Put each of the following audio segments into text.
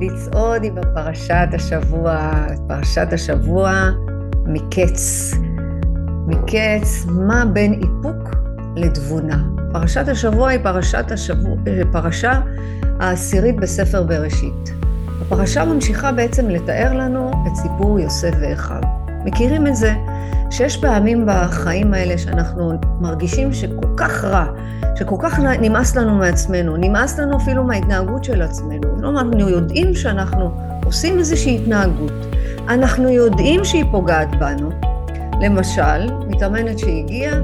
לצעוד עם פרשת השבוע, פרשת השבוע מקץ. מקץ, מה בין איפוק לתבונה. פרשת השבוע היא פרשת השבוע, פרשה העשירית בספר בראשית. הפרשה ממשיכה בעצם לתאר לנו את סיפור יוסף ואחיו. מכירים את זה שיש פעמים בחיים האלה שאנחנו מרגישים שכל כך רע, שכל כך נמאס לנו מעצמנו, נמאס לנו אפילו מההתנהגות של עצמנו. לא, אנחנו יודעים שאנחנו עושים איזושהי התנהגות, אנחנו יודעים שהיא פוגעת בנו. למשל, מתאמנת שהגיעה,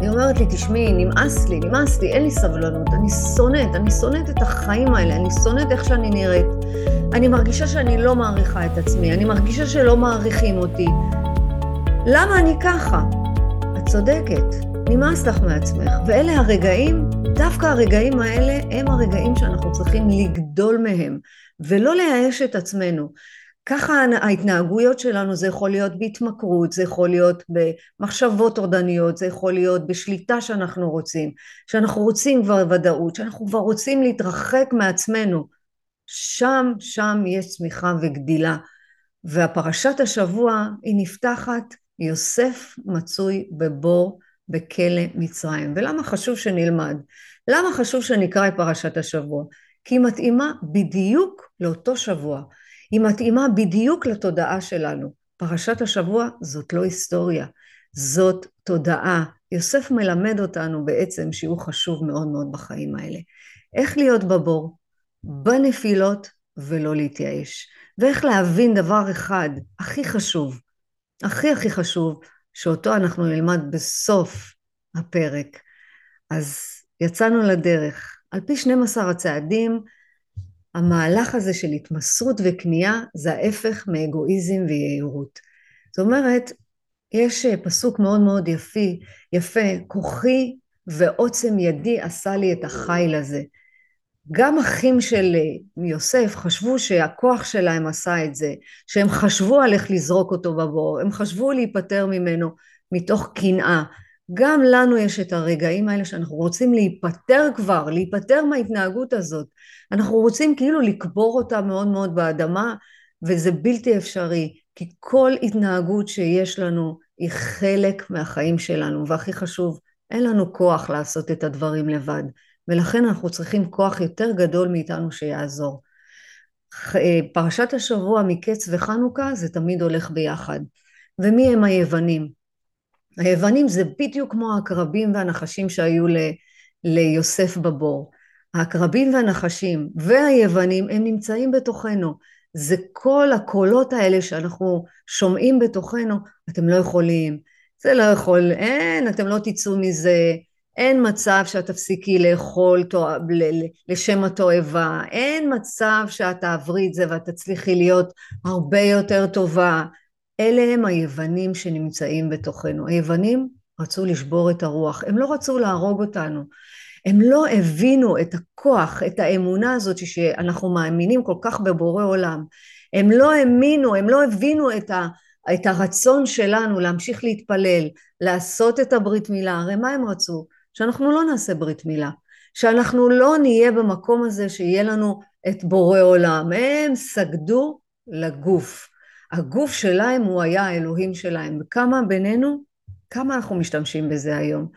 היא אומרת לי, תשמעי, נמאס לי, נמאס לי, אין לי סבלנות, אני שונאת, אני שונאת את החיים האלה, אני שונאת איך שאני נראית. אני מרגישה שאני לא מעריכה את עצמי, אני מרגישה שלא מעריכים אותי. למה אני ככה? את צודקת, נמאס לך מעצמך. ואלה הרגעים, דווקא הרגעים האלה הם הרגעים שאנחנו צריכים לגדול מהם, ולא לייאש את עצמנו. ככה ההתנהגויות שלנו זה יכול להיות בהתמכרות, זה יכול להיות במחשבות טורדניות, זה יכול להיות בשליטה שאנחנו רוצים, שאנחנו רוצים כבר ודאות, שאנחנו כבר רוצים להתרחק מעצמנו. שם, שם יש צמיחה וגדילה. והפרשת השבוע היא נפתחת, יוסף מצוי בבור בכלא מצרים. ולמה חשוב שנלמד? למה חשוב שנקרא את פרשת השבוע? כי היא מתאימה בדיוק לאותו שבוע. היא מתאימה בדיוק לתודעה שלנו. פרשת השבוע זאת לא היסטוריה, זאת תודעה. יוסף מלמד אותנו בעצם שהוא חשוב מאוד מאוד בחיים האלה. איך להיות בבור, בנפילות ולא להתייאש. ואיך להבין דבר אחד, הכי חשוב, הכי הכי חשוב, שאותו אנחנו נלמד בסוף הפרק. אז יצאנו לדרך. על פי 12 הצעדים, המהלך הזה של התמסרות וכניעה זה ההפך מאגואיזם ויהירות. זאת אומרת, יש פסוק מאוד מאוד יפי, יפה, כוחי ועוצם ידי עשה לי את החיל הזה. גם אחים של יוסף חשבו שהכוח שלהם עשה את זה, שהם חשבו על איך לזרוק אותו בבור, הם חשבו להיפטר ממנו מתוך קנאה. גם לנו יש את הרגעים האלה שאנחנו רוצים להיפטר כבר, להיפטר מההתנהגות הזאת. אנחנו רוצים כאילו לקבור אותה מאוד מאוד באדמה, וזה בלתי אפשרי, כי כל התנהגות שיש לנו היא חלק מהחיים שלנו, והכי חשוב, אין לנו כוח לעשות את הדברים לבד. ולכן אנחנו צריכים כוח יותר גדול מאיתנו שיעזור. פרשת השבוע מקץ וחנוכה זה תמיד הולך ביחד. ומי הם היוונים? היוונים זה בדיוק כמו העקרבים והנחשים שהיו ל, ליוסף בבור. העקרבים והנחשים והיוונים הם נמצאים בתוכנו. זה כל הקולות האלה שאנחנו שומעים בתוכנו, אתם לא יכולים, זה לא יכול, אין, אתם לא תצאו מזה, אין מצב שאת תפסיקי לאכול לשם התועבה, אין מצב שאת תעברי את זה ואת תצליחי להיות הרבה יותר טובה. אלה הם היוונים שנמצאים בתוכנו. היוונים רצו לשבור את הרוח, הם לא רצו להרוג אותנו. הם לא הבינו את הכוח, את האמונה הזאת שאנחנו מאמינים כל כך בבורא עולם. הם לא האמינו, הם לא הבינו את, ה, את הרצון שלנו להמשיך להתפלל, לעשות את הברית מילה. הרי מה הם רצו? שאנחנו לא נעשה ברית מילה, שאנחנו לא נהיה במקום הזה שיהיה לנו את בורא עולם. הם סגדו לגוף. הגוף שלהם הוא היה האלוהים שלהם. וכמה בינינו, כמה אנחנו משתמשים בזה היום.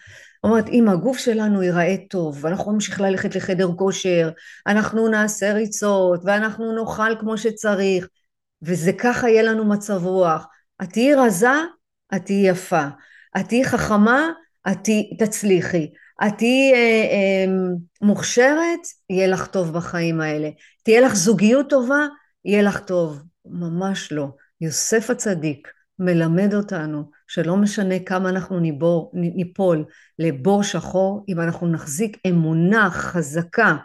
אומרת, אם הגוף שלנו ייראה טוב, ואנחנו נמשיך ללכת לחדר כושר, אנחנו נעשה ריצות, ואנחנו נאכל כמו שצריך, וזה ככה יהיה לנו מצב רוח. את תהיי רזה, את תהיי יפה. את תהיי חכמה, את תצליחי. את תהיי אה, אה, מוכשרת, יהיה לך טוב בחיים האלה. תהיה לך זוגיות טובה, יהיה לך טוב. ממש לא. יוסף הצדיק מלמד אותנו שלא משנה כמה אנחנו ניבור, ניפול לבור שחור, אם אנחנו נחזיק אמונה חזקה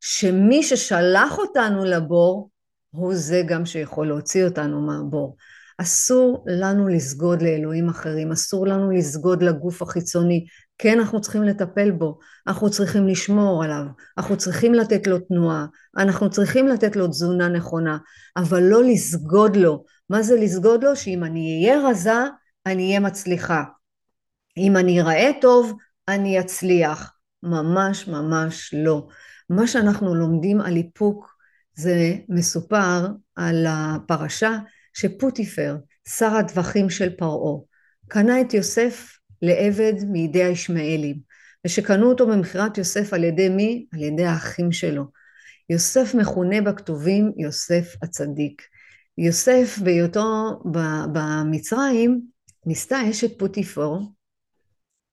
שמי ששלח אותנו לבור, הוא זה גם שיכול להוציא אותנו מהבור. אסור לנו לסגוד לאלוהים אחרים, אסור לנו לסגוד לגוף החיצוני. כן, אנחנו צריכים לטפל בו, אנחנו צריכים לשמור עליו, אנחנו צריכים לתת לו תנועה, אנחנו צריכים לתת לו תזונה נכונה, אבל לא לסגוד לו. מה זה לסגוד לו? שאם אני אהיה רזה, אני אהיה מצליחה. אם אני אראה טוב, אני אצליח. ממש ממש לא. מה שאנחנו לומדים על איפוק זה מסופר על הפרשה שפוטיפר, שר הטווחים של פרעה, קנה את יוסף לעבד מידי הישמעאלים, ושקנו אותו במכירת יוסף על ידי מי? על ידי האחים שלו. יוסף מכונה בכתובים יוסף הצדיק. יוסף בהיותו במצרים ניסתה אשת פוטיפור,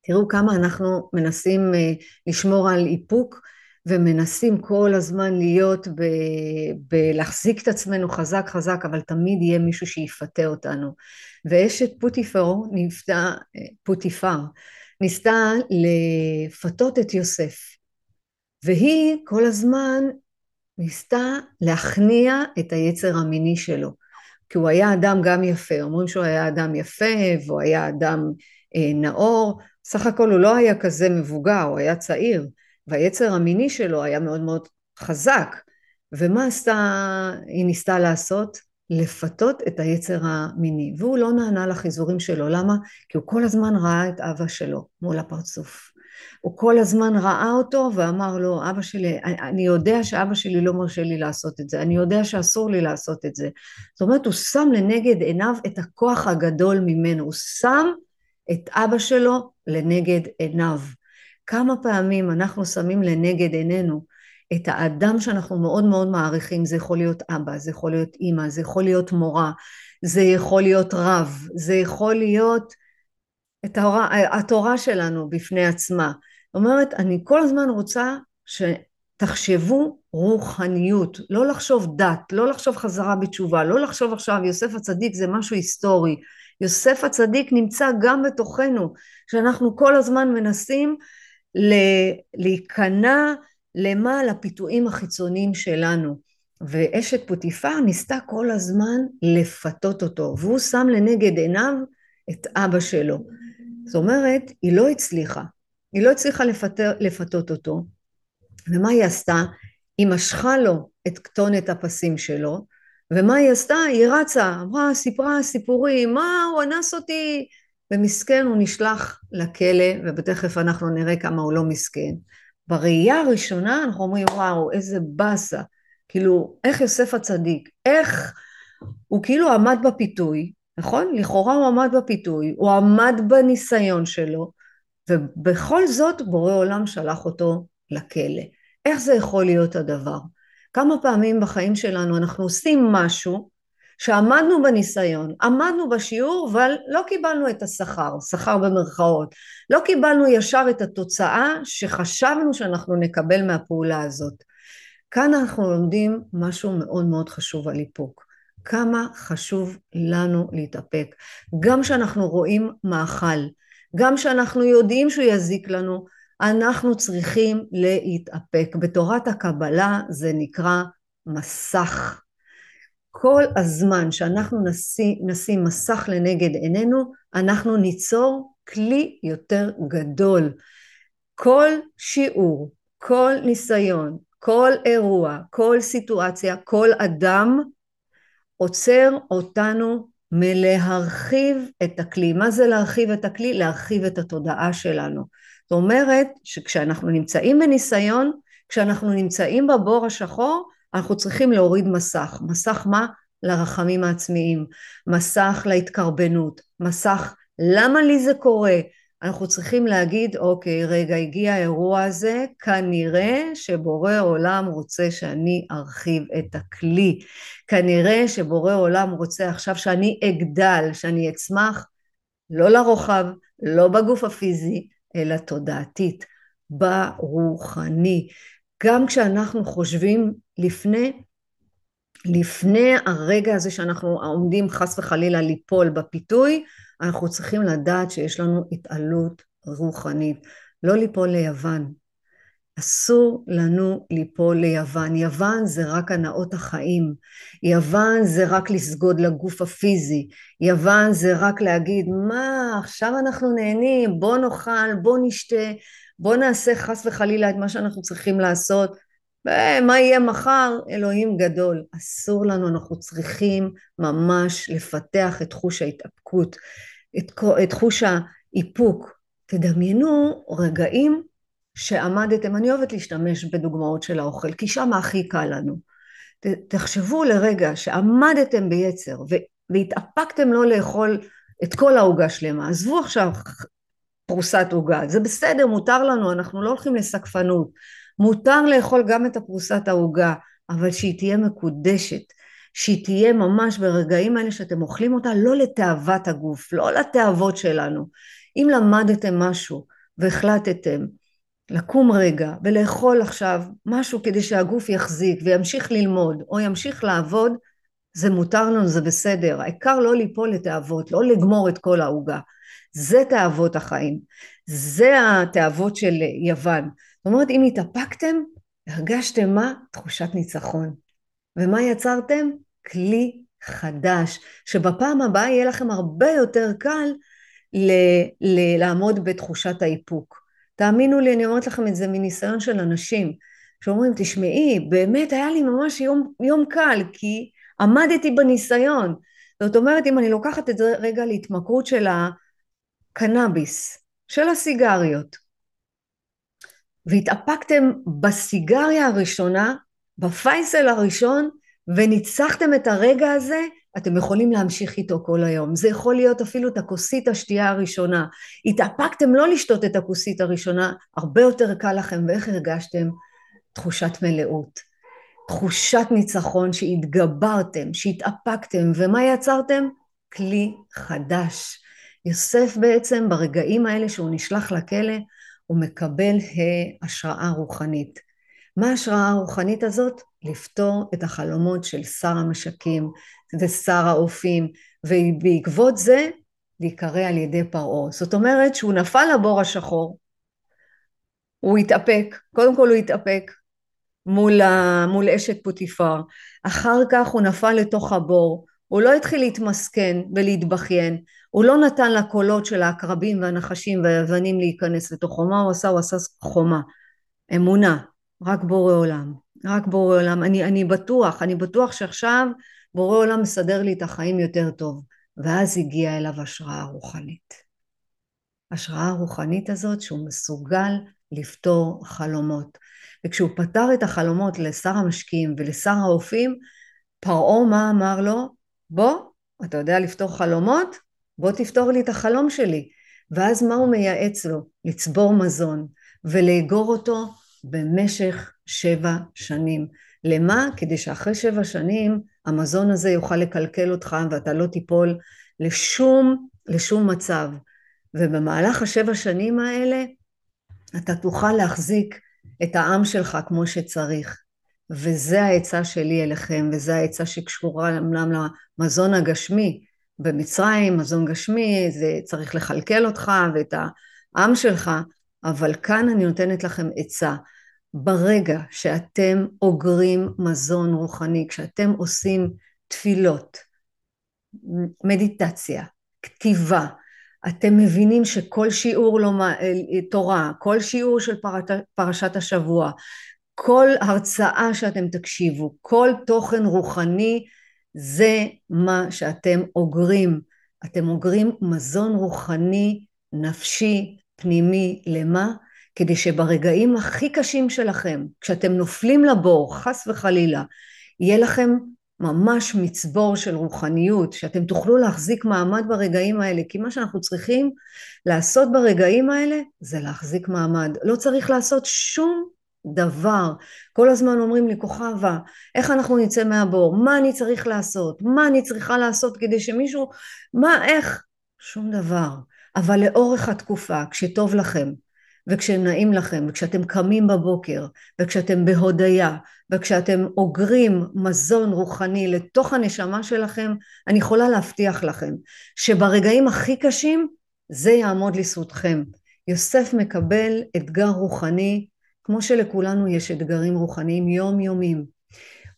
תראו כמה אנחנו מנסים אה, לשמור על איפוק ומנסים כל הזמן להיות, ב, בלהחזיק את עצמנו חזק חזק, אבל תמיד יהיה מישהו שיפתה אותנו. ואשת פוטיפר, נפתה, פוטיפר, ניסתה לפתות את יוסף, והיא כל הזמן ניסתה להכניע את היצר המיני שלו, כי הוא היה אדם גם יפה, אומרים שהוא היה אדם יפה והוא היה אדם אה, נאור, סך הכל הוא לא היה כזה מבוגר, הוא היה צעיר, והיצר המיני שלו היה מאוד מאוד חזק. ומה עשתה, היא ניסתה לעשות? לפתות את היצר המיני. והוא לא נענה לחיזורים שלו. למה? כי הוא כל הזמן ראה את אבא שלו מול הפרצוף. הוא כל הזמן ראה אותו ואמר לו, אבא שלי, אני יודע שאבא שלי לא מרשה לי לעשות את זה, אני יודע שאסור לי לעשות את זה. זאת אומרת, הוא שם לנגד עיניו את הכוח הגדול ממנו, הוא שם את אבא שלו לנגד עיניו. כמה פעמים אנחנו שמים לנגד עינינו את האדם שאנחנו מאוד מאוד מעריכים, זה יכול להיות אבא, זה יכול להיות אימא, זה יכול להיות מורה, זה יכול להיות רב, זה יכול להיות את התורה, התורה שלנו בפני עצמה. זאת אומרת, אני כל הזמן רוצה שתחשבו רוחניות, לא לחשוב דת, לא לחשוב חזרה בתשובה, לא לחשוב עכשיו יוסף הצדיק זה משהו היסטורי. יוסף הצדיק נמצא גם בתוכנו, שאנחנו כל הזמן מנסים להיכנע למה? לפיתויים החיצוניים שלנו. ואשת פוטיפר ניסתה כל הזמן לפתות אותו, והוא שם לנגד עיניו את אבא שלו. זאת אומרת, היא לא הצליחה. היא לא הצליחה לפתר, לפתות אותו. ומה היא עשתה? היא משכה לו את כתונת הפסים שלו, ומה היא עשתה? היא רצה, אמרה, סיפרה סיפורים, מה, הוא אנס אותי, ומסכן הוא נשלח לכלא, ותכף אנחנו נראה כמה הוא לא מסכן. בראייה הראשונה אנחנו אומרים, וואו, איזה באסה. כאילו, איך יוסף הצדיק, איך הוא כאילו עמד בפיתוי, נכון? לכאורה הוא עמד בפיתוי, הוא עמד בניסיון שלו, ובכל זאת בורא עולם שלח אותו לכלא. איך זה יכול להיות הדבר? כמה פעמים בחיים שלנו אנחנו עושים משהו שעמדנו בניסיון, עמדנו בשיעור, אבל לא קיבלנו את השכר, שכר במרכאות, לא קיבלנו ישר את התוצאה שחשבנו שאנחנו נקבל מהפעולה הזאת. כאן אנחנו לומדים משהו מאוד מאוד חשוב על איפוק. כמה חשוב לנו להתאפק. גם כשאנחנו רואים מאכל, גם כשאנחנו יודעים שהוא יזיק לנו, אנחנו צריכים להתאפק. בתורת הקבלה זה נקרא מסך. כל הזמן שאנחנו נשים, נשים מסך לנגד עינינו, אנחנו ניצור כלי יותר גדול. כל שיעור, כל ניסיון, כל אירוע, כל סיטואציה, כל אדם עוצר אותנו מלהרחיב את הכלי. מה זה להרחיב את הכלי? להרחיב את התודעה שלנו. זאת אומרת שכשאנחנו נמצאים בניסיון, כשאנחנו נמצאים בבור השחור, אנחנו צריכים להוריד מסך. מסך מה? לרחמים העצמיים, מסך להתקרבנות, מסך למה לי זה קורה? אנחנו צריכים להגיד אוקיי רגע הגיע האירוע הזה כנראה שבורא עולם רוצה שאני ארחיב את הכלי כנראה שבורא עולם רוצה עכשיו שאני אגדל שאני אצמח לא לרוחב לא בגוף הפיזי אלא תודעתית ברוחני גם כשאנחנו חושבים לפני, לפני הרגע הזה שאנחנו עומדים חס וחלילה ליפול בפיתוי, אנחנו צריכים לדעת שיש לנו התעלות רוחנית. לא ליפול ליוון. אסור לנו ליפול ליוון. יוון זה רק הנאות החיים. יוון זה רק לסגוד לגוף הפיזי. יוון זה רק להגיד, מה, עכשיו אנחנו נהנים, בוא נאכל, בוא נשתה, בוא נעשה חס וחלילה את מה שאנחנו צריכים לעשות. מה יהיה מחר? אלוהים גדול. אסור לנו, אנחנו צריכים ממש לפתח את חוש ההתאפקות, את, את חוש האיפוק. תדמיינו רגעים שעמדתם, אני אוהבת להשתמש בדוגמאות של האוכל, כי שם הכי קל לנו. תחשבו לרגע שעמדתם ביצר והתאפקתם לא לאכול את כל העוגה שלמה, עזבו עכשיו פרוסת עוגה, זה בסדר, מותר לנו, אנחנו לא הולכים לסקפנות, מותר לאכול גם את הפרוסת העוגה, אבל שהיא תהיה מקודשת, שהיא תהיה ממש ברגעים האלה שאתם אוכלים אותה לא לתאוות הגוף, לא לתאוות שלנו. אם למדתם משהו והחלטתם לקום רגע ולאכול עכשיו משהו כדי שהגוף יחזיק וימשיך ללמוד או ימשיך לעבוד, זה מותר לנו, זה בסדר. העיקר לא ליפול לתאוות, לא לגמור את כל העוגה. זה תאוות החיים. זה התאוות של יוון. זאת אומרת, אם התאפקתם, הרגשתם מה? תחושת ניצחון. ומה יצרתם? כלי חדש, שבפעם הבאה יהיה לכם הרבה יותר קל ל- ל- לעמוד בתחושת האיפוק. תאמינו לי, אני אומרת לכם את זה מניסיון של אנשים, שאומרים, תשמעי, באמת היה לי ממש יום, יום קל, כי עמדתי בניסיון. זאת אומרת, אם אני לוקחת את זה רגע להתמכרות של הקנאביס, של הסיגריות, והתאפקתם בסיגריה הראשונה, בפייסל הראשון, וניצחתם את הרגע הזה, אתם יכולים להמשיך איתו כל היום. זה יכול להיות אפילו את הכוסית השתייה הראשונה. התאפקתם לא לשתות את הכוסית הראשונה, הרבה יותר קל לכם, ואיך הרגשתם? תחושת מלאות. תחושת ניצחון שהתגברתם, שהתאפקתם, ומה יצרתם? כלי חדש. יוסף בעצם ברגעים האלה שהוא נשלח לכלא, הוא מקבל השראה רוחנית. מה ההשראה הרוחנית הזאת? לפתור את החלומות של שר המשקים ושר האופים, ובעקבות זה להיקרא על ידי פרעה. זאת אומרת שהוא נפל לבור השחור, הוא התאפק, קודם כל הוא התאפק מול, ה, מול אשת פוטיפר, אחר כך הוא נפל לתוך הבור, הוא לא התחיל להתמסכן ולהתבכיין, הוא לא נתן לקולות של העקרבים והנחשים והיוונים להיכנס לתוכו, מה הוא עשה? הוא עשה חומה, אמונה, רק בורא עולם, רק בורא עולם, אני, אני בטוח, אני בטוח שעכשיו בורא עולם מסדר לי את החיים יותר טוב, ואז הגיעה אליו השראה רוחנית. השראה הרוחנית הזאת שהוא מסוגל לפתור חלומות. וכשהוא פתר את החלומות לשר המשקיעים ולשר האופים, פרעה מה אמר לו? בוא, אתה יודע לפתור חלומות? בוא תפתור לי את החלום שלי. ואז מה הוא מייעץ לו? לצבור מזון ולאגור אותו במשך שבע שנים. למה? כדי שאחרי שבע שנים המזון הזה יוכל לקלקל אותך ואתה לא תיפול לשום, לשום מצב. ובמהלך השבע שנים האלה אתה תוכל להחזיק את העם שלך כמו שצריך. וזה העצה שלי אליכם, וזה העצה שקשורה אמנם למזון הגשמי. במצרים, מזון גשמי, זה צריך לכלכל אותך ואת העם שלך, אבל כאן אני נותנת לכם עצה. ברגע שאתם אוגרים מזון רוחני, כשאתם עושים תפילות, מדיטציה, כתיבה, אתם מבינים שכל שיעור לא, תורה, כל שיעור של פרשת השבוע, כל הרצאה שאתם תקשיבו, כל תוכן רוחני, זה מה שאתם אוגרים. אתם אוגרים מזון רוחני, נפשי, פנימי, למה? כדי שברגעים הכי קשים שלכם, כשאתם נופלים לבור, חס וחלילה, יהיה לכם ממש מצבור של רוחניות, שאתם תוכלו להחזיק מעמד ברגעים האלה, כי מה שאנחנו צריכים לעשות ברגעים האלה זה להחזיק מעמד. לא צריך לעשות שום דבר. כל הזמן אומרים לי, כוכבה, איך אנחנו נצא מהבור? מה אני צריך לעשות? מה אני צריכה לעשות כדי שמישהו... מה, איך? שום דבר. אבל לאורך התקופה, כשטוב לכם, וכשנעים לכם, וכשאתם קמים בבוקר, וכשאתם בהודיה, וכשאתם אוגרים מזון רוחני לתוך הנשמה שלכם, אני יכולה להבטיח לכם שברגעים הכי קשים זה יעמוד לזכותכם. יוסף מקבל אתגר רוחני, כמו שלכולנו יש אתגרים רוחניים יומיומיים.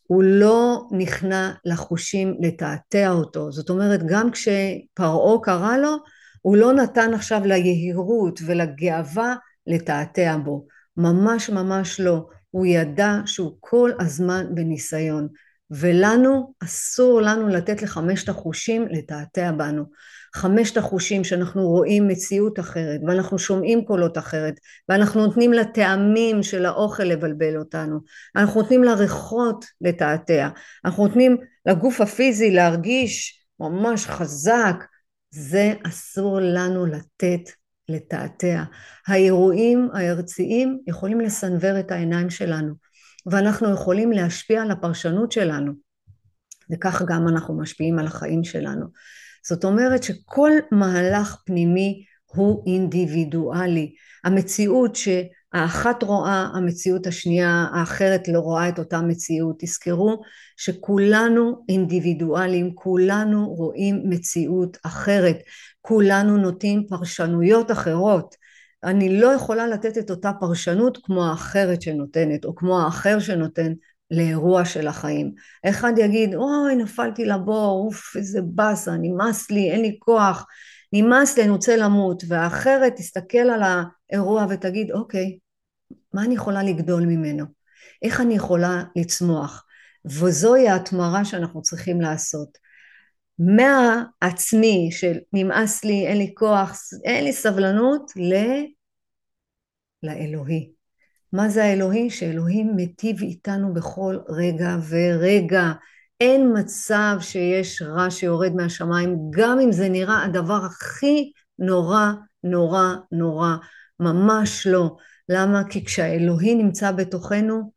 הוא לא נכנע לחושים לתעתע אותו, זאת אומרת גם כשפרעה קרא לו, הוא לא נתן עכשיו ליהירות ולגאווה לתעתע בו, ממש ממש לא, הוא ידע שהוא כל הזמן בניסיון, ולנו, אסור לנו לתת לחמשת החושים לתעתע בנו. חמשת החושים שאנחנו רואים מציאות אחרת, ואנחנו שומעים קולות אחרת, ואנחנו נותנים לטעמים של האוכל לבלבל אותנו, אנחנו נותנים לריחות לתעתע, אנחנו נותנים לגוף הפיזי להרגיש ממש חזק, זה אסור לנו לתת לתעתע. האירועים הארציים יכולים לסנוור את העיניים שלנו, ואנחנו יכולים להשפיע על הפרשנות שלנו, וכך גם אנחנו משפיעים על החיים שלנו. זאת אומרת שכל מהלך פנימי הוא אינדיבידואלי. המציאות שהאחת רואה, המציאות השנייה, האחרת לא רואה את אותה מציאות. תזכרו שכולנו אינדיבידואלים, כולנו רואים מציאות אחרת, כולנו נוטים פרשנויות אחרות. אני לא יכולה לתת את אותה פרשנות כמו האחרת שנותנת, או כמו האחר שנותן לאירוע של החיים. אחד יגיד, אוי, נפלתי לבור, אוף, איזה באסה, נמאס לי, אין לי כוח, נמאס לי, אני רוצה למות. והאחרת תסתכל על האירוע ותגיד, אוקיי, מה אני יכולה לגדול ממנו? איך אני יכולה לצמוח? וזוהי ההתמרה שאנחנו צריכים לעשות. מהעצמי של נמאס לי, אין לי כוח, אין לי סבלנות, ל... לאלוהי. מה זה האלוהי? שאלוהים מיטיב איתנו בכל רגע ורגע. אין מצב שיש רע שיורד מהשמיים, גם אם זה נראה הדבר הכי נורא, נורא, נורא. ממש לא. למה? כי כשהאלוהי נמצא בתוכנו,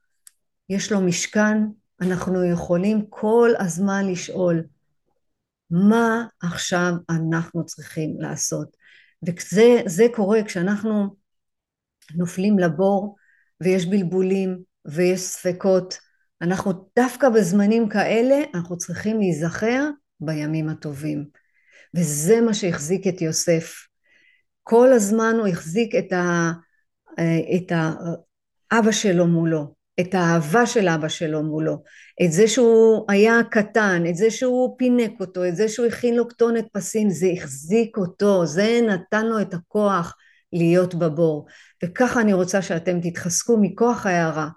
יש לו משכן, אנחנו יכולים כל הזמן לשאול, מה עכשיו אנחנו צריכים לעשות? וזה קורה כשאנחנו נופלים לבור ויש בלבולים ויש ספקות. אנחנו דווקא בזמנים כאלה, אנחנו צריכים להיזכר בימים הטובים. וזה מה שהחזיק את יוסף. כל הזמן הוא החזיק את, ה, את האבא שלו מולו, את האהבה של אבא שלו מולו, את זה שהוא היה קטן, את זה שהוא פינק אותו, את זה שהוא הכין לו כתונת פסים, זה החזיק אותו, זה נתן לו את הכוח להיות בבור. וככה אני רוצה שאתם תתחזקו מכוח ההערה,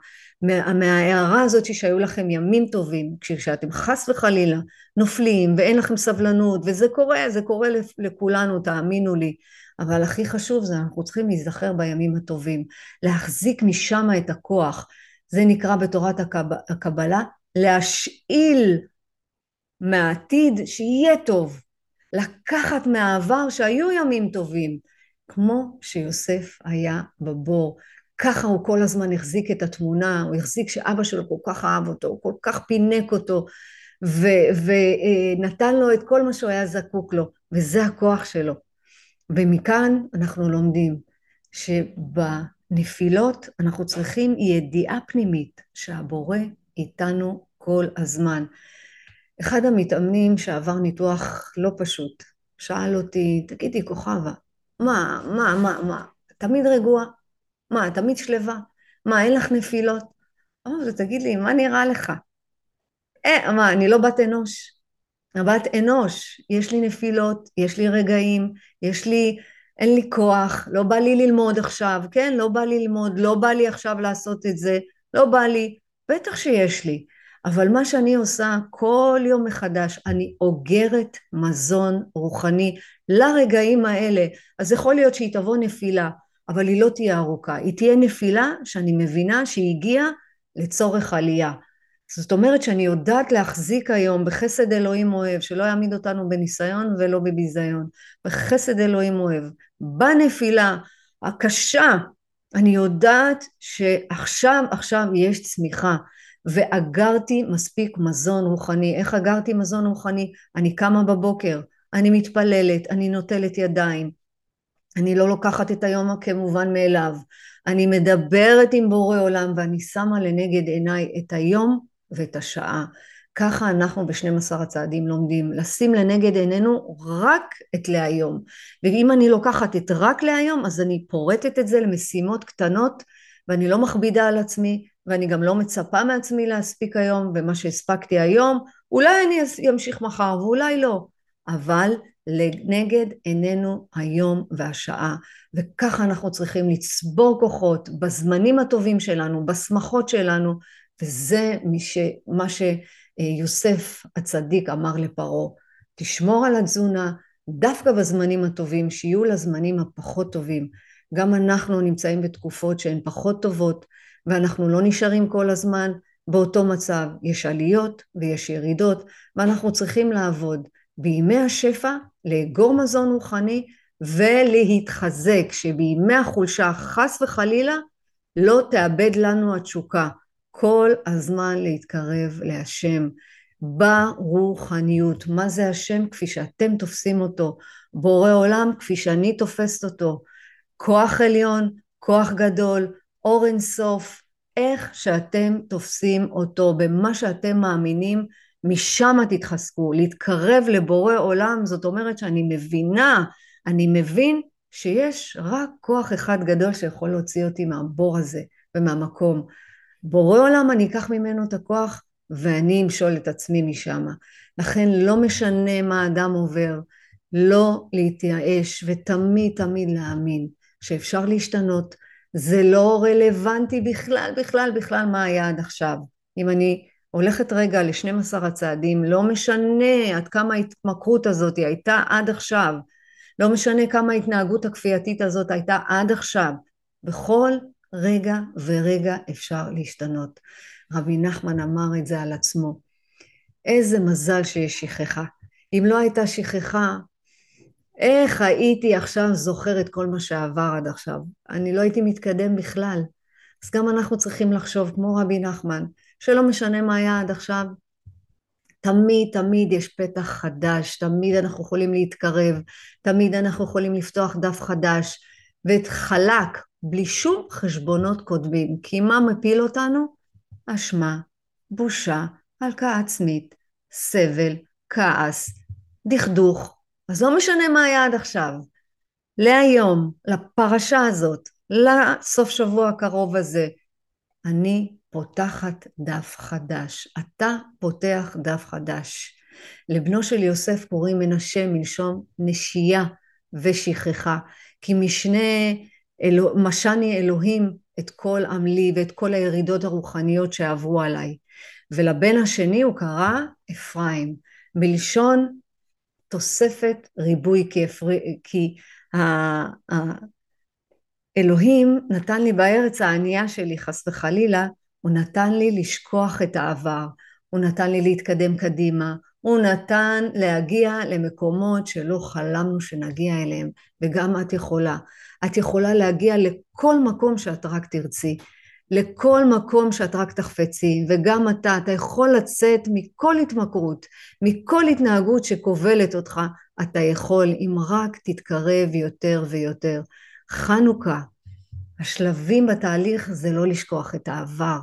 מה, מההערה הזאת שהיו לכם ימים טובים, כשאתם חס וחלילה נופלים ואין לכם סבלנות, וזה קורה, זה קורה לכולנו, תאמינו לי. אבל הכי חשוב זה אנחנו צריכים להיזכר בימים הטובים, להחזיק משם את הכוח. זה נקרא בתורת הקבלה להשאיל מהעתיד שיהיה טוב, לקחת מהעבר שהיו ימים טובים, כמו שיוסף היה בבור. ככה הוא כל הזמן החזיק את התמונה, הוא החזיק שאבא שלו כל כך אהב אותו, הוא כל כך פינק אותו, ונתן לו את כל מה שהוא היה זקוק לו, וזה הכוח שלו. ומכאן אנחנו לומדים שבנפילות אנחנו צריכים ידיעה פנימית שהבורא איתנו כל הזמן. אחד המתאמנים שעבר ניתוח לא פשוט, שאל אותי, תגידי כוכבה, מה, מה, מה, מה, תמיד רגועה? מה, תמיד שלווה? מה, אין לך נפילות? אמרתי לו, תגיד לי, מה נראה לך? אה, מה, אני לא בת אנוש. בת אנוש, יש לי נפילות, יש לי רגעים, יש לי, אין לי כוח, לא בא לי ללמוד עכשיו, כן? לא בא לי ללמוד, לא בא לי עכשיו לעשות את זה, לא בא לי, בטח שיש לי. אבל מה שאני עושה כל יום מחדש, אני אוגרת מזון רוחני לרגעים האלה. אז יכול להיות שהיא תבוא נפילה, אבל היא לא תהיה ארוכה. היא תהיה נפילה שאני מבינה שהיא הגיעה לצורך עלייה. זאת אומרת שאני יודעת להחזיק היום בחסד אלוהים אוהב, שלא יעמיד אותנו בניסיון ולא בביזיון, בחסד אלוהים אוהב, בנפילה הקשה, אני יודעת שעכשיו, עכשיו יש צמיחה. ואגרתי מספיק מזון רוחני. איך אגרתי מזון רוחני? אני קמה בבוקר, אני מתפללת, אני נוטלת ידיים, אני לא לוקחת את היום כמובן מאליו, אני מדברת עם בורא עולם ואני שמה לנגד עיניי את היום ואת השעה. ככה אנחנו ב-12 הצעדים לומדים, לשים לנגד עינינו רק את להיום. ואם אני לוקחת את רק להיום, אז אני פורטת את זה למשימות קטנות, ואני לא מכבידה על עצמי, ואני גם לא מצפה מעצמי להספיק היום, ומה שהספקתי היום, אולי אני אמשיך מחר ואולי לא, אבל לנגד עינינו היום והשעה, וככה אנחנו צריכים לצבור כוחות בזמנים הטובים שלנו, בשמחות שלנו, וזה ש... מה יוסף הצדיק אמר לפרעה, תשמור על התזונה דווקא בזמנים הטובים, שיהיו לזמנים הפחות טובים. גם אנחנו נמצאים בתקופות שהן פחות טובות, ואנחנו לא נשארים כל הזמן באותו מצב. יש עליות ויש ירידות, ואנחנו צריכים לעבוד בימי השפע, לאגור מזון רוחני ולהתחזק, שבימי החולשה חס וחלילה לא תאבד לנו התשוקה. כל הזמן להתקרב להשם ברוחניות. מה זה השם? כפי שאתם תופסים אותו. בורא עולם כפי שאני תופסת אותו. כוח עליון, כוח גדול, אור אינסוף, איך שאתם תופסים אותו, במה שאתם מאמינים, משם תתחזקו. להתקרב לבורא עולם, זאת אומרת שאני מבינה, אני מבין שיש רק כוח אחד גדול שיכול להוציא אותי מהבור הזה ומהמקום. בורא עולם אני אקח ממנו את הכוח ואני אמשול את עצמי משם. לכן לא משנה מה האדם עובר, לא להתייאש ותמיד תמיד להאמין שאפשר להשתנות. זה לא רלוונטי בכלל בכלל בכלל מה היה עד עכשיו. אם אני הולכת רגע ל-12 הצעדים, לא משנה עד כמה ההתמכרות הזאת הייתה עד עכשיו, לא משנה כמה ההתנהגות הכפייתית הזאת הייתה עד עכשיו, בכל רגע ורגע אפשר להשתנות. רבי נחמן אמר את זה על עצמו. איזה מזל שיש שכחה. אם לא הייתה שכחה, איך הייתי עכשיו זוכרת כל מה שעבר עד עכשיו? אני לא הייתי מתקדם בכלל. אז גם אנחנו צריכים לחשוב כמו רבי נחמן, שלא משנה מה היה עד עכשיו, תמיד תמיד יש פתח חדש, תמיד אנחנו יכולים להתקרב, תמיד אנחנו יכולים לפתוח דף חדש, ואת חלק בלי שום חשבונות קודמים. כי מה מפיל אותנו? אשמה, בושה, הלקאה עצמית, סבל, כעס, דכדוך. אז לא משנה מה היה עד עכשיו. להיום, לפרשה הזאת, לסוף שבוע הקרוב הזה, אני פותחת דף חדש. אתה פותח דף חדש. לבנו של יוסף קוראים מנשה מלשון נשייה ושכחה, כי משני אלו, משני אלוהים את כל עמלי ואת כל הירידות הרוחניות שעברו עליי. ולבן השני הוא קרא אפרים, מלשון תוספת ריבוי, כי, אפר... כי האלוהים נתן לי בארץ הענייה שלי חס וחלילה, הוא נתן לי לשכוח את העבר, הוא נתן לי להתקדם קדימה, הוא נתן להגיע למקומות שלא חלמנו שנגיע אליהם, וגם את יכולה. את יכולה להגיע לכל מקום שאת רק תרצי, לכל מקום שאת רק תחפצי, וגם אתה, אתה יכול לצאת מכל התמכרות, מכל התנהגות שכובלת אותך, אתה יכול אם רק תתקרב יותר ויותר. חנוכה, השלבים בתהליך זה לא לשכוח את העבר,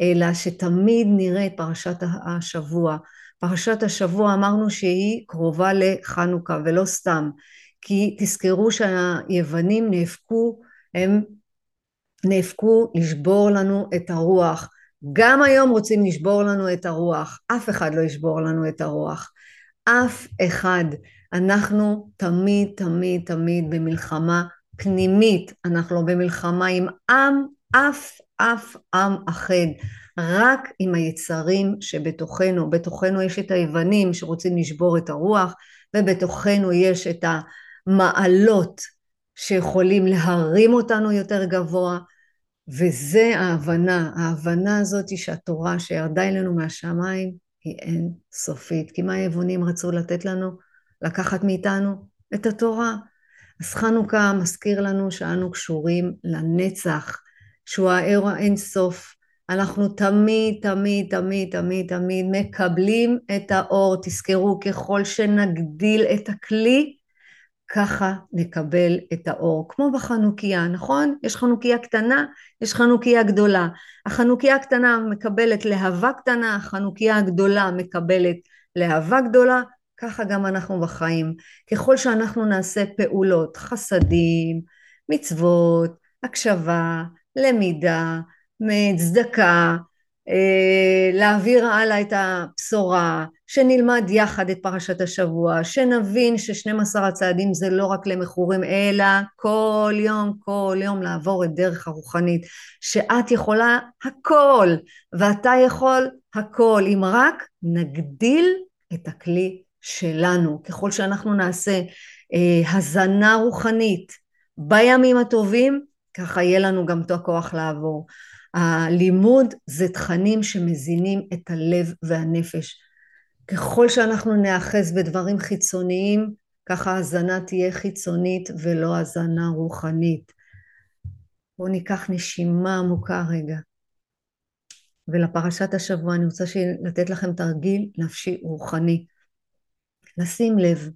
אלא שתמיד נראה את פרשת השבוע. פרשת השבוע אמרנו שהיא קרובה לחנוכה ולא סתם, כי תזכרו שהיוונים נאבקו, הם נאבקו לשבור לנו את הרוח. גם היום רוצים לשבור לנו את הרוח, אף אחד לא ישבור לנו את הרוח. אף אחד. אנחנו תמיד תמיד תמיד במלחמה פנימית, אנחנו לא במלחמה עם עם, אף אף עם אחר, רק עם היצרים שבתוכנו. בתוכנו יש את היוונים שרוצים לשבור את הרוח, ובתוכנו יש את המעלות שיכולים להרים אותנו יותר גבוה, וזה ההבנה, ההבנה הזאת היא שהתורה שירדה אלינו מהשמיים היא אין סופית. כי מה היוונים רצו לתת לנו? לקחת מאיתנו את התורה. אז חנוכה מזכיר לנו שאנו קשורים לנצח, שהוא האור האין סוף. אנחנו תמיד, תמיד, תמיד, תמיד, תמיד מקבלים את האור. תזכרו, ככל שנגדיל את הכלי, ככה נקבל את האור. כמו בחנוכיה, נכון? יש חנוכיה קטנה, יש חנוכיה גדולה. החנוכיה הקטנה מקבלת להבה קטנה, החנוכיה הגדולה מקבלת להבה גדולה, ככה גם אנחנו בחיים. ככל שאנחנו נעשה פעולות, חסדים, מצוות, הקשבה, למידה, צדקה, להעביר הלאה את הבשורה, שנלמד יחד את פרשת השבוע, שנבין ששנים עשר הצעדים זה לא רק למכורים, אלא כל יום, כל יום לעבור את דרך הרוחנית, שאת יכולה הכל, ואתה יכול הכל, אם רק נגדיל את הכלי שלנו. ככל שאנחנו נעשה אה, הזנה רוחנית בימים הטובים, ככה יהיה לנו גם את הכוח לעבור. הלימוד זה תכנים שמזינים את הלב והנפש. ככל שאנחנו נאחז בדברים חיצוניים, ככה הזנה תהיה חיצונית ולא הזנה רוחנית. בואו ניקח נשימה עמוקה רגע. ולפרשת השבוע אני רוצה לתת לכם תרגיל נפשי רוחני. לשים לב,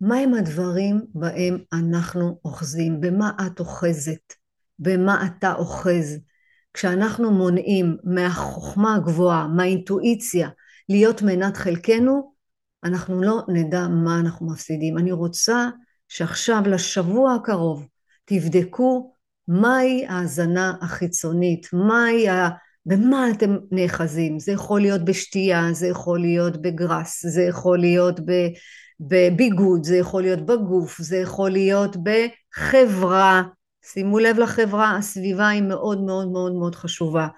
מהם הדברים בהם אנחנו אוחזים, במה את אוחזת, במה אתה אוחז. כשאנחנו מונעים מהחוכמה הגבוהה, מהאינטואיציה, להיות מנת חלקנו, אנחנו לא נדע מה אנחנו מפסידים. אני רוצה שעכשיו לשבוע הקרוב תבדקו מהי ההאזנה החיצונית, מהי ה... במה אתם נאחזים? זה יכול להיות בשתייה, זה יכול להיות בגרס, זה יכול להיות בביגוד, זה יכול להיות בגוף, זה יכול להיות בחברה, שימו לב לחברה, הסביבה היא מאוד מאוד מאוד מאוד חשובה.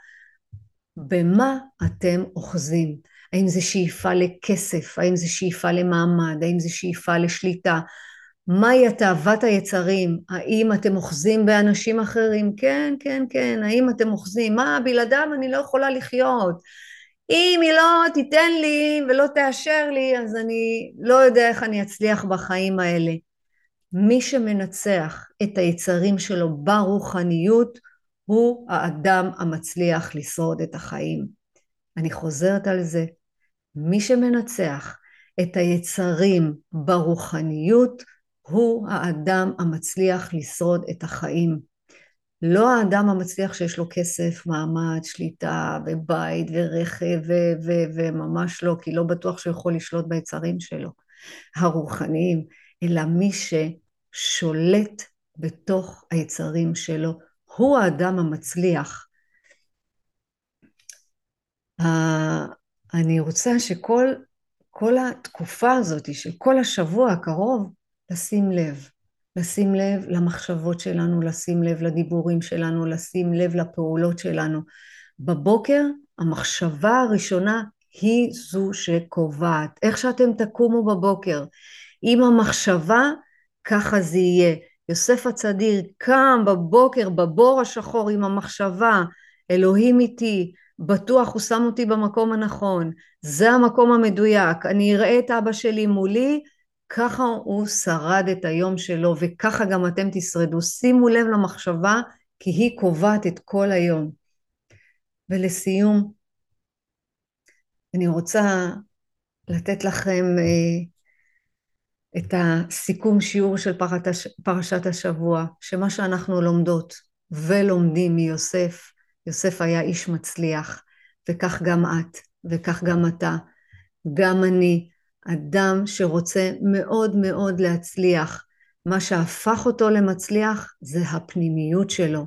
במה אתם אוחזים? האם זה שאיפה לכסף? האם זה שאיפה למעמד? האם זה שאיפה לשליטה? מהי התאוות היצרים? האם אתם אוחזים באנשים אחרים? כן, כן, כן. האם אתם אוחזים? מה, בלעדם אני לא יכולה לחיות. אם היא לא תיתן לי ולא תאשר לי, אז אני לא יודע איך אני אצליח בחיים האלה. מי שמנצח את היצרים שלו ברוחניות הוא האדם המצליח לשרוד את החיים. אני חוזרת על זה, מי שמנצח את היצרים ברוחניות הוא האדם המצליח לשרוד את החיים. לא האדם המצליח שיש לו כסף, מעמד, שליטה ובית ורכב וממש לא, כי לא בטוח שהוא יכול לשלוט ביצרים שלו, הרוחניים, אלא מי ש... שולט בתוך היצרים שלו, הוא האדם המצליח. אני רוצה שכל כל התקופה הזאת של כל השבוע הקרוב, לשים לב. לשים לב למחשבות שלנו, לשים לב לדיבורים שלנו, לשים לב לפעולות שלנו. בבוקר המחשבה הראשונה היא זו שקובעת. איך שאתם תקומו בבוקר, עם המחשבה ככה זה יהיה. יוסף הצדיר קם בבוקר בבור השחור עם המחשבה, אלוהים איתי, בטוח הוא שם אותי במקום הנכון, זה המקום המדויק, אני אראה את אבא שלי מולי, ככה הוא שרד את היום שלו וככה גם אתם תשרדו. שימו לב למחשבה כי היא קובעת את כל היום. ולסיום, אני רוצה לתת לכם אה, את הסיכום שיעור של פרשת השבוע, שמה שאנחנו לומדות ולומדים מיוסף, יוסף היה איש מצליח, וכך גם את, וכך גם אתה, גם אני, אדם שרוצה מאוד מאוד להצליח. מה שהפך אותו למצליח זה הפנימיות שלו,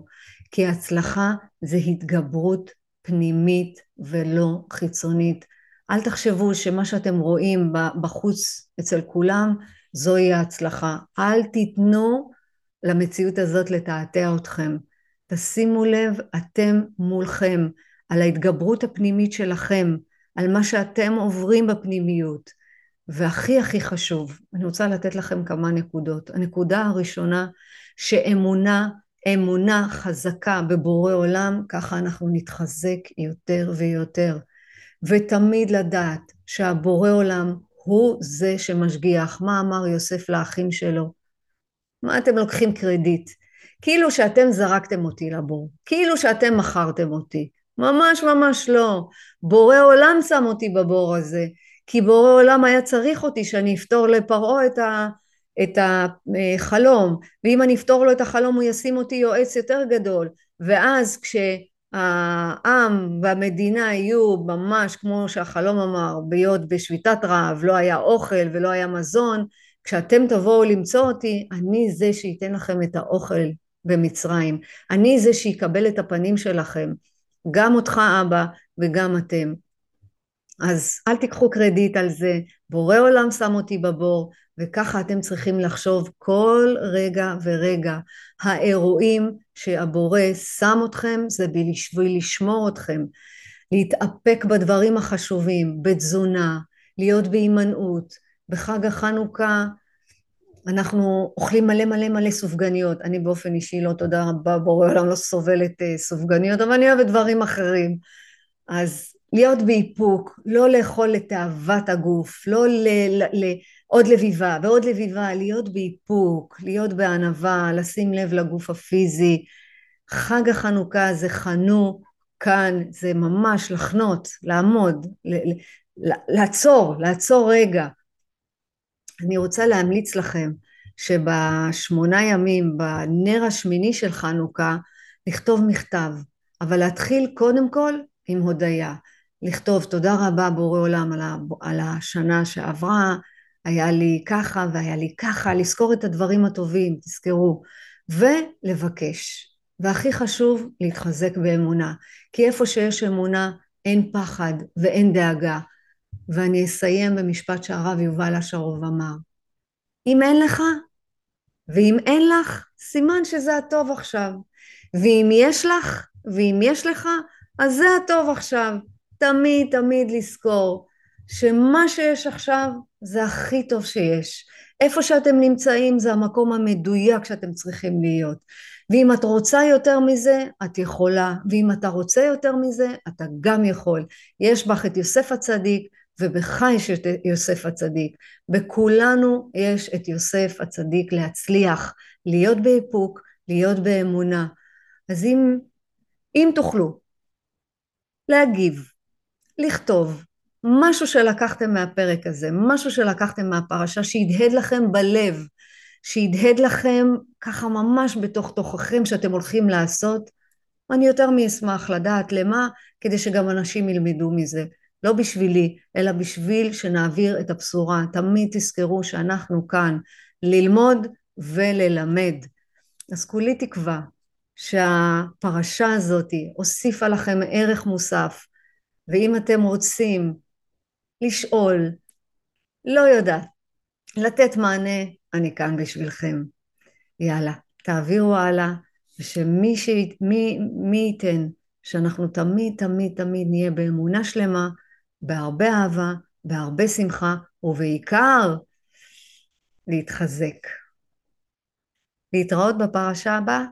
כי הצלחה זה התגברות פנימית ולא חיצונית. אל תחשבו שמה שאתם רואים בחוץ אצל כולם זוהי ההצלחה. אל תיתנו למציאות הזאת לתעתע אתכם. תשימו לב אתם מולכם, על ההתגברות הפנימית שלכם, על מה שאתם עוברים בפנימיות. והכי הכי חשוב, אני רוצה לתת לכם כמה נקודות. הנקודה הראשונה, שאמונה, אמונה חזקה בבורא עולם, ככה אנחנו נתחזק יותר ויותר. ותמיד לדעת שהבורא עולם הוא זה שמשגיח. מה אמר יוסף לאחים שלו? מה אתם לוקחים קרדיט? כאילו שאתם זרקתם אותי לבור, כאילו שאתם מכרתם אותי. ממש ממש לא. בורא עולם שם אותי בבור הזה, כי בורא עולם היה צריך אותי שאני אפתור לפרעה את, ה, את החלום, ואם אני אפתור לו את החלום הוא ישים אותי יועץ יותר גדול, ואז כש... העם והמדינה יהיו ממש כמו שהחלום אמר, בהיות בשביתת רעב, לא היה אוכל ולא היה מזון, כשאתם תבואו למצוא אותי, אני זה שייתן לכם את האוכל במצרים, אני זה שיקבל את הפנים שלכם, גם אותך אבא, וגם אתם. אז אל תיקחו קרדיט על זה, בורא עולם שם אותי בבור, וככה אתם צריכים לחשוב כל רגע ורגע. האירועים שהבורא שם אתכם זה בשביל לשמור אתכם, להתאפק בדברים החשובים, בתזונה, להיות בהימנעות. בחג החנוכה אנחנו אוכלים מלא מלא מלא סופגניות. אני באופן אישי לא, תודה רבה, בורא עולם לא סובלת uh, סופגניות, אבל אני אוהבת דברים אחרים. אז להיות באיפוק, לא לאכול את תאוות הגוף, לא ל... ל, ל עוד לביבה ועוד לביבה, להיות באיפוק, להיות בענווה, לשים לב לגוף הפיזי. חג החנוכה זה חנו כאן, זה ממש לחנות, לעמוד, לעצור, לעצור רגע. אני רוצה להמליץ לכם שבשמונה ימים, בנר השמיני של חנוכה, לכתוב מכתב, אבל להתחיל קודם כל עם הודיה. לכתוב תודה רבה בורא עולם על השנה שעברה, היה לי ככה והיה לי ככה, לזכור את הדברים הטובים, תזכרו, ולבקש. והכי חשוב, להתחזק באמונה. כי איפה שיש אמונה, אין פחד ואין דאגה. ואני אסיים במשפט שהרב יובל אשרוב אמר. אם אין לך, ואם אין לך, סימן שזה הטוב עכשיו. ואם יש לך, ואם יש לך, אז זה הטוב עכשיו. תמיד תמיד לזכור שמה שיש עכשיו זה הכי טוב שיש. איפה שאתם נמצאים זה המקום המדויק שאתם צריכים להיות. ואם את רוצה יותר מזה, את יכולה, ואם אתה רוצה יותר מזה, אתה גם יכול. יש בך את יוסף הצדיק, ובך יש את יוסף הצדיק. בכולנו יש את יוסף הצדיק להצליח, להיות באיפוק, להיות באמונה. אז אם, אם תוכלו להגיב, לכתוב, משהו שלקחתם מהפרק הזה, משהו שלקחתם מהפרשה שהדהד לכם בלב, שהדהד לכם ככה ממש בתוך תוככם שאתם הולכים לעשות, אני יותר מאשמח לדעת למה, כדי שגם אנשים ילמדו מזה. לא בשבילי, אלא בשביל שנעביר את הבשורה. תמיד תזכרו שאנחנו כאן ללמוד וללמד. אז כולי תקווה שהפרשה הזאת הוסיפה לכם ערך מוסף, ואם אתם רוצים לשאול, לא יודעת, לתת מענה, אני כאן בשבילכם. יאללה, תעבירו הלאה, ושמי ש... מי, מי ייתן שאנחנו תמיד תמיד תמיד נהיה באמונה שלמה, בהרבה אהבה, בהרבה שמחה, ובעיקר להתחזק. להתראות בפרשה הבאה.